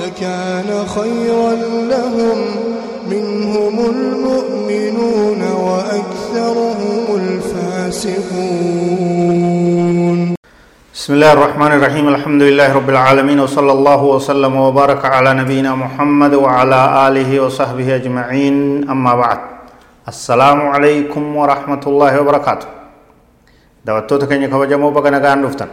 لكان خيرا لهم. منهم المؤمنون وأكثرهم الفاسقون. بسم الله الرحمن الرحيم. الحمد لله رب العالمين وصلى الله وسلم وبارك على نبينا محمد وعلى آله وصحبه أجمعين. أما بعد السلام عليكم ورحمة الله وبركاته. دعوتو كن كبجمو بغنا غان دفتن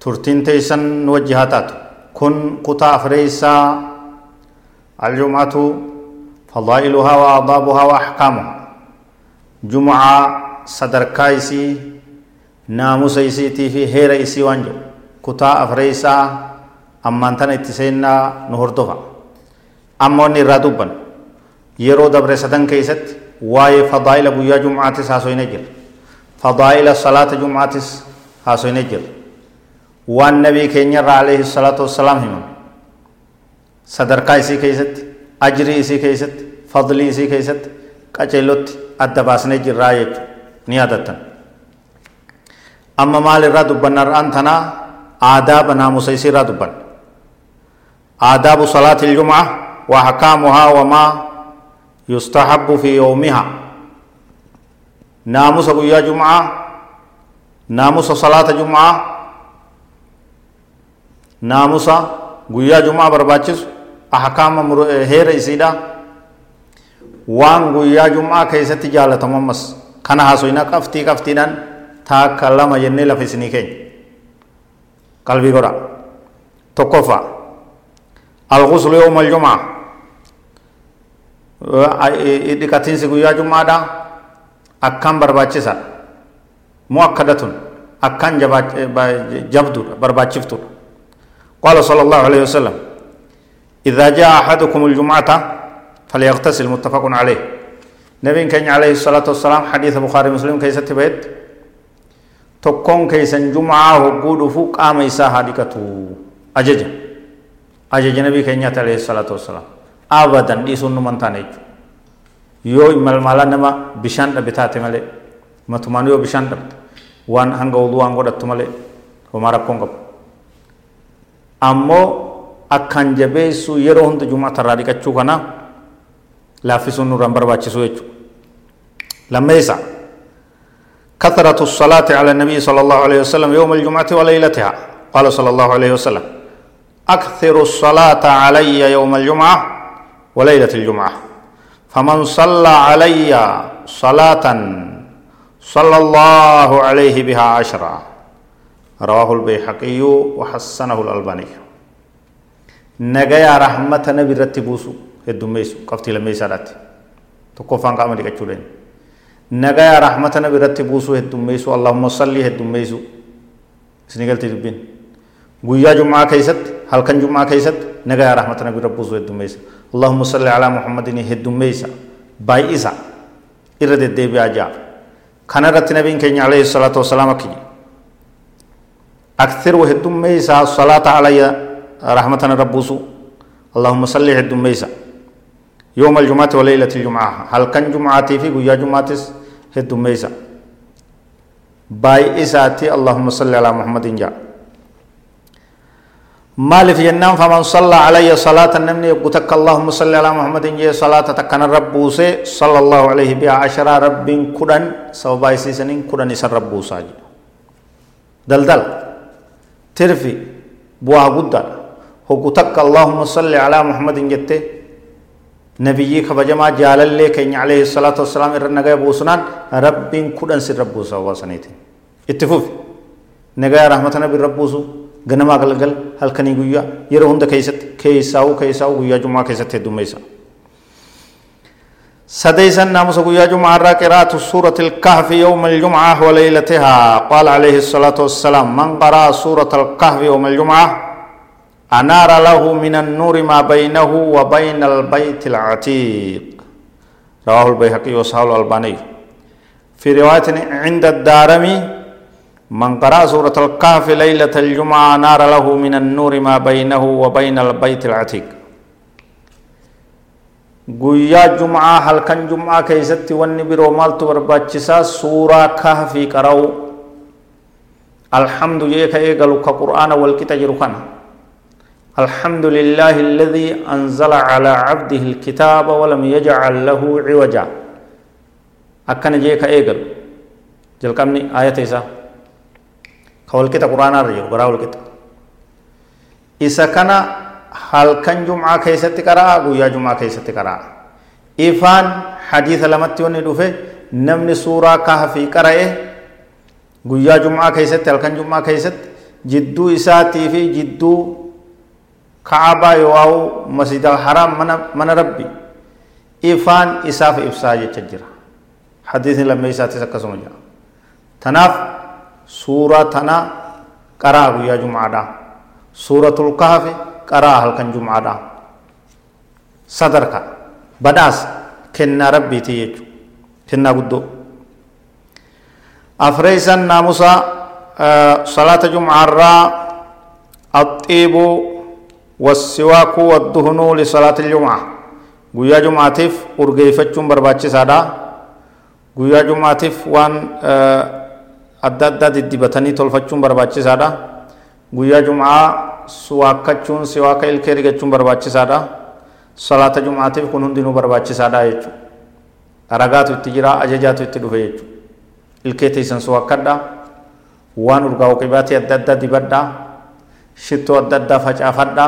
ترتين تيسن وجهاتات كن قطع فريسا الجمعة فضائلها وأضابها وأحكامها جمعة صدر كايسي ناموسيسي تيفي هيرايسي وانجو. كتا أفريسا أمان تاني تسينا نهر اموني أمان الرادوبا يرو دبر سدن كيست واي فضائل بويا جمعة تساسوين جل. فضائل صلاة جمعة تساسوين waan nabii keenya irraa alayhi salaatu wassalaam himan sadarkaa isii keeysatti ajrii isii keeysatti fadlii isii keeysatti qaceelotti adda baasnee jirraa jechu ni yaadattan amma maal irraa dubbanna har'aan tanaa aadaaba naamusa isii irraa dubbanna aadaabu salaati iljumca wa ahkaamuhaa wamaa yustahabbu fi yawmiha naamusa guyyaa jumcaa naamusa salaata jumcaa naamusa guyyaa jumcaa barbaachisu ahkaama heera isiidha waan guyyaa jumcaa keessatti jaalatamu ammas kana haasoyna qabxii qabxiidhaan taakka lama jennee lafa isinii keenya qalbii godha tokkoffaa alguslu yawma aljumaa dhiqatiinsi guyyaa jummaadha akkan barbaachisaadha muakkadatun akkan jabduudha barbaachiftuudha قال صلى الله عليه وسلم إذا جاء أحدكم الجمعة فليغتسل متفق عليه. نبي كان عليه الصلاة والسلام حديث بخاري مسلم كيسة تبيت؟ تكون كيسا جمعة وقود فوق آم إيسا هادكتو أججا أججا نبي كان عليه الصلاة والسلام. أبدا إيسون من تانيج يو إمال مالا نما بشان ربطات مالي. ما تمانيو بشان ربط وان هنگو دوان قدت مالي. وما ربكم ammoo akkaan jabeessu yeroo hunda jum'aa tarraa dhiqachuu kana laaffisuun nurraan barbaachisu jechuudha. Lammeessaa كثرة الصلاة على النبي صلى الله عليه وسلم يوم الجمعة وليلتها قال صلى الله عليه وسلم أكثر الصلاة علي يوم الجمعة وليلة الجمعة فمن صلى علي صلاة صلى الله عليه بها عشرة رواه البيحقي وحسنه الألباني نجايا رحمة نبي رتبوسو الدميسو قفتي لميسا راتي تقفان قامل كتشولين nagaya rahmata nabi irratti buusuu heddummeessu allahumma salli heddummeessu isini galti dubbiin guyyaa jum'aa keessatti halkan jum'aa keessatti nagaya rahmata nabi irratti buusuu heddummeessa allahumma salli alaa muhammadin heddummeessa baay'isa irra deddeebi'aa ja'a kana irratti nabiin keenya alayhi salaatu wasalaam akki jedhe أكثر وهدميسا الصلاة علي رحمة ربوسو اللهم صل هدميسا يوم الجمعة وليلة الجمعة. هل كان جمعة في قيا جمعة؟ هدميسا باي إساتي اللهم صل على محمد جاء مالف ينام فمن صلى علي صلاة النمني قتك اللهم صل على محمد جاء صلاة تكن الرب صلى الله عليه بها عشر رب كدن سوباي سيسنين كدن يسر رب دلدل ترفي بوا قدر هو قتك اللهم صل على محمد جته nabiyyi kabajamaa jaalallee keenya alayhi salaatu wassalaam irra nagaya buusunaan rabbiin kudhan sirra buusa waa saniitiin itti fufi nagaya rahmata nabi irra buusu ganamaa galgal halkanii guyyaa yeroo hunda keessatti keessaa'uu keessaa'uu guyyaa jumaa keessatti heddummeessa سديسا ناموس قويا جمعة را قراءة سورة الكهف يوم الجمعة وليلتها. قال عليه الصلاة والسلام من قرأ سورة الكهف يوم الجمعة أنار له من النور ما بينه وبين البيت العتيق. رواه البيهقي وصححه الألباني. في رواية عند الدارمي من قرأ سورة الكهف ليلة الجمعة نار له من النور ما بينه وبين البيت العتيق. Guyyaa jum'aa halkan jum'aa keeysatti wanni biroo maaltu barbaachisaa suuraa kahfii qara'u alhamdu jee ka eegalu ka qur'aana walqixa jiru kana الحمد لله الذي أنزل على عبده الكتاب ولم يجعل له عوجا أكن جيك إيجل جل كمني آية إسا كول كتا قرآن رجل براول كتا إسا كان halkan jum'aa keessatti qaraa guyyaa jum'aa keessatti qaraa ifaan hadiisa lamatti wanni dhufe namni suuraa kahfii qara'e guyyaa jum'aa keessatti halkan jum'aa keessatti jidduu isaatii fi jidduu ka'abaa yoo masjida haraam mana rabbi. Ifaan isaaf ibsaa jecha jira. Hadiisni lammeessaatis akkasuma jira. Tanaaf suuraa tana qaraa guyyaa jum'aadha suuratul kahfi qaraa halkan jum'aadha sadarka badhaas kennaa rabbiiti jechu kennaa guddoo afreeysan naamusa salaata jum'aarraa axxiibu والسواك والدهن لصلاة الجمعة guyyaa jumaatiif urgeeyfachuun barbaachisaadha guyyaa jumaatiif waan adda addaa diddibatanii tolfachuun barbaachisaadha guyyaa jumaa suwaakkachuun siwaaka ilkee rigachuun barbaachisaadha salaata jumaatiif kun hundinuu barbaachisaadha jechuudha ragaatu itti jira ajajaatu itti dhufe jechuudha ilkee teessan suwaakkadha waan urgaa'u qibaatii adda addaa dibadha shittoo adda addaa facaafadha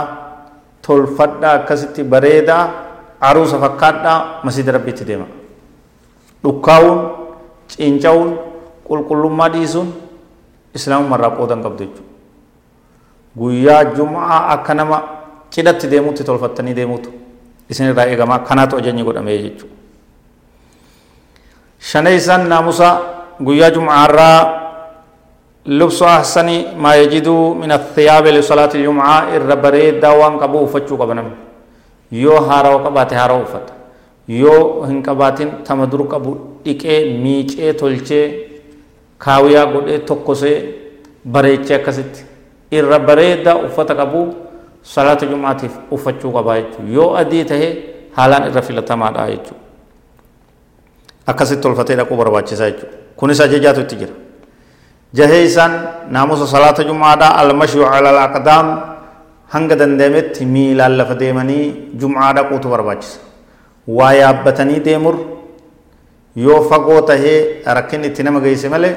tolfadha akkasitti bareedaa aruusa fakkaadha masjida rabbiitti deema dhukkaa'uun ciinca'uun qulqullummaa dhiisuun islaamummaa qoodan qabdu jechuudha guyyaa jum'aa akka nama cidhatti deemutti tolfattanii deemuutu isin irraa eegamaa kanaatu ajajni godhamee jechuudha. shanaysan naamusa guyyaa jum'aarraa lubsu ahsanii maa yajiduu min athiyaabi lisalaati jum'aa irra bareedaa waan qabu uffachuu qaba namni yoo haarawa qabaate haarawa uffata. Yoo hin qabaatin tama dur qabu dhiqee miicee tolchee kaawiyaa godhee tokkosee bareechee akkasitti. irra bareedaa uffata qabu salaata jumaatiif uffachuu qabaa jechuudha yoo adii tahe haalaan irra filatamaadha jechuudha akkasitti tolfatee dhaquu barbaachisaa jechuudha kunis ajajaatu itti jira. Jahee isaan naamusa salaata jumaadhaa almashyu calal aqdaam hanga dandeemetti miilaan lafa deemanii jumaa dhaquutu barbaachisa. Waa yaabbatanii deemur. Yoo fagoo tahee rakkin itti nama geesse malee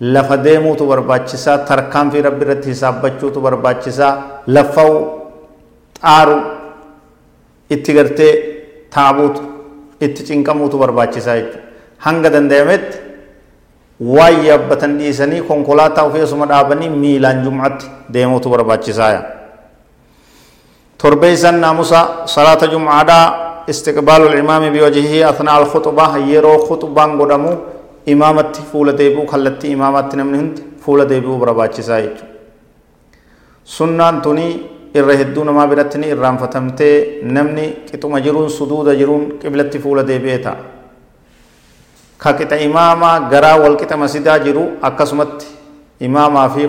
lafa deemuutu barbaachisaa tarkaanfii rabbi irratti hisaabbachuutu barbaachisaa laffa'u xaaru itti gartee taabuutu itti cinqamuutu barbaachisaa jechuudha hanga dandeemetti waan yaabbatan dhiisanii konkolaataa ofii asuma dhaabanii miilaan jum'atti deemuutu barbaachisaaya torbeeysan naamusa salaata jum'aadhaa istiqbaalu limaami biwajhihi athnaa alkhuxba yeroo khuxbaan godhamu imaamatti fuula deebi'u kallattii imaamatti namni hundi fuula deebi'uu barbaachisaa jechuudha sunnaan tunii irra hedduu namaa biratti ni irraanfatamtee namni qixuma jiruun suduuda jiruun qiblatti fuula deebi'ee ta'a ka qixa imaamaa garaa wal qixa masidaa jiru akkasumatti imaamaa fi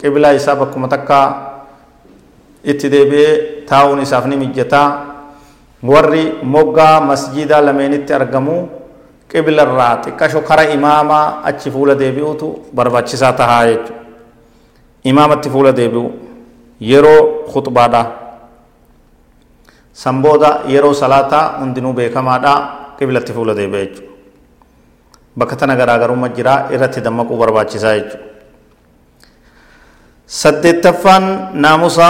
qiblaa isaa bakkuma takkaa itti deebi'ee taa'uun isaaf ni mijataa warri moggaa masjidaa lameenitti argamu qiblarraa xiqqasho kara imaamaa achi fuula deebi'utu barbaachisaa tahaa jechuudha imaamatti fuula deebi'u yeroo khutbaadha san booda yeroo salaataa hundinuu beekamaadha qiblatti fuula deebi'a jechuudha bakka tana garaagarummaa jira irratti dammaquu barbaachisaa jechuudha saddeettaffaan naamusa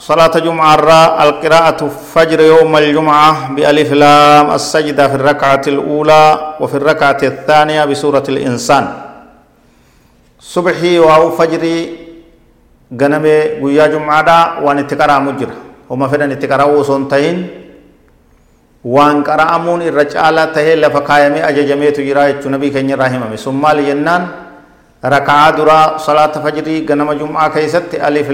صلاة جمعة الراء القراءة فجر يوم الجمعة بألف لام السجدة في الركعة الأولى وفي الركعة الثانية بسورة الإنسان. صبحي واو فجري غنمي ويا جمعة اتقرا مجرى وما فدن اتقرا وصنتين وان قرأمون الرجالة تهي لفقايمي أججمي تجرى نبي كن رحمة ثم لينان ركعة درا صلاة فجري غنم جمعة كيست ألف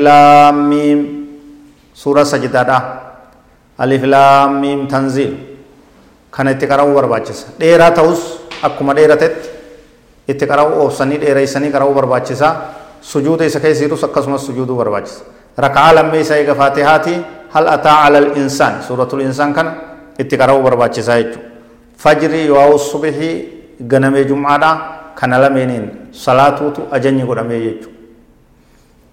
لام ميم سورة سجدة ألف لام ميم تنزيل كان اتقرأوا برباچس ديرا تاوس أكما ديرا تت اتقرأوا أوفسني ديرا إساني قرأوا برباچسا سجود إسا كيسيرو سكسما سجود برباچس ركعة لما إسا إيقا فاتحاتي هل أتى على الإنسان سورة الإنسان كان اتقرأوا برباچسا يجو فجري واو الصبح غنمي جمعة كان لمنين صلاة أجني قرمي يجو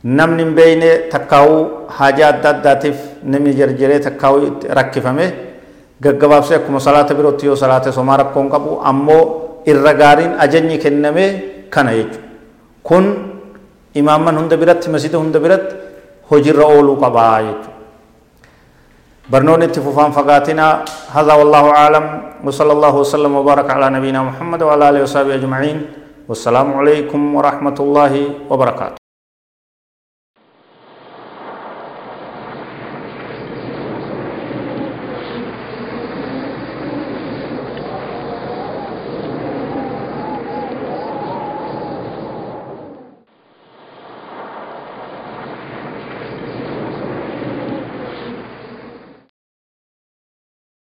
namni hin beeyne takkaa'uu haajaa adda addaatiif namni jarjaree takkaa'uu rakkifame gaggabaabsee akkuma salaata birootti yoo salaate somaa rakkoon qabu ammoo irra gaariin ajajni kenname kana jechuudha. Kun imaamman hunda biratti masjida hunda biratti hojiirra ooluu qabaa jechuudha. برنون اتفوفان فقاتنا هذا والله أعلم وصلى الله وسلم وبارك على نبينا محمد وعلى آله وصحبه أجمعين والسلام عليكم ورحمة الله وبركاته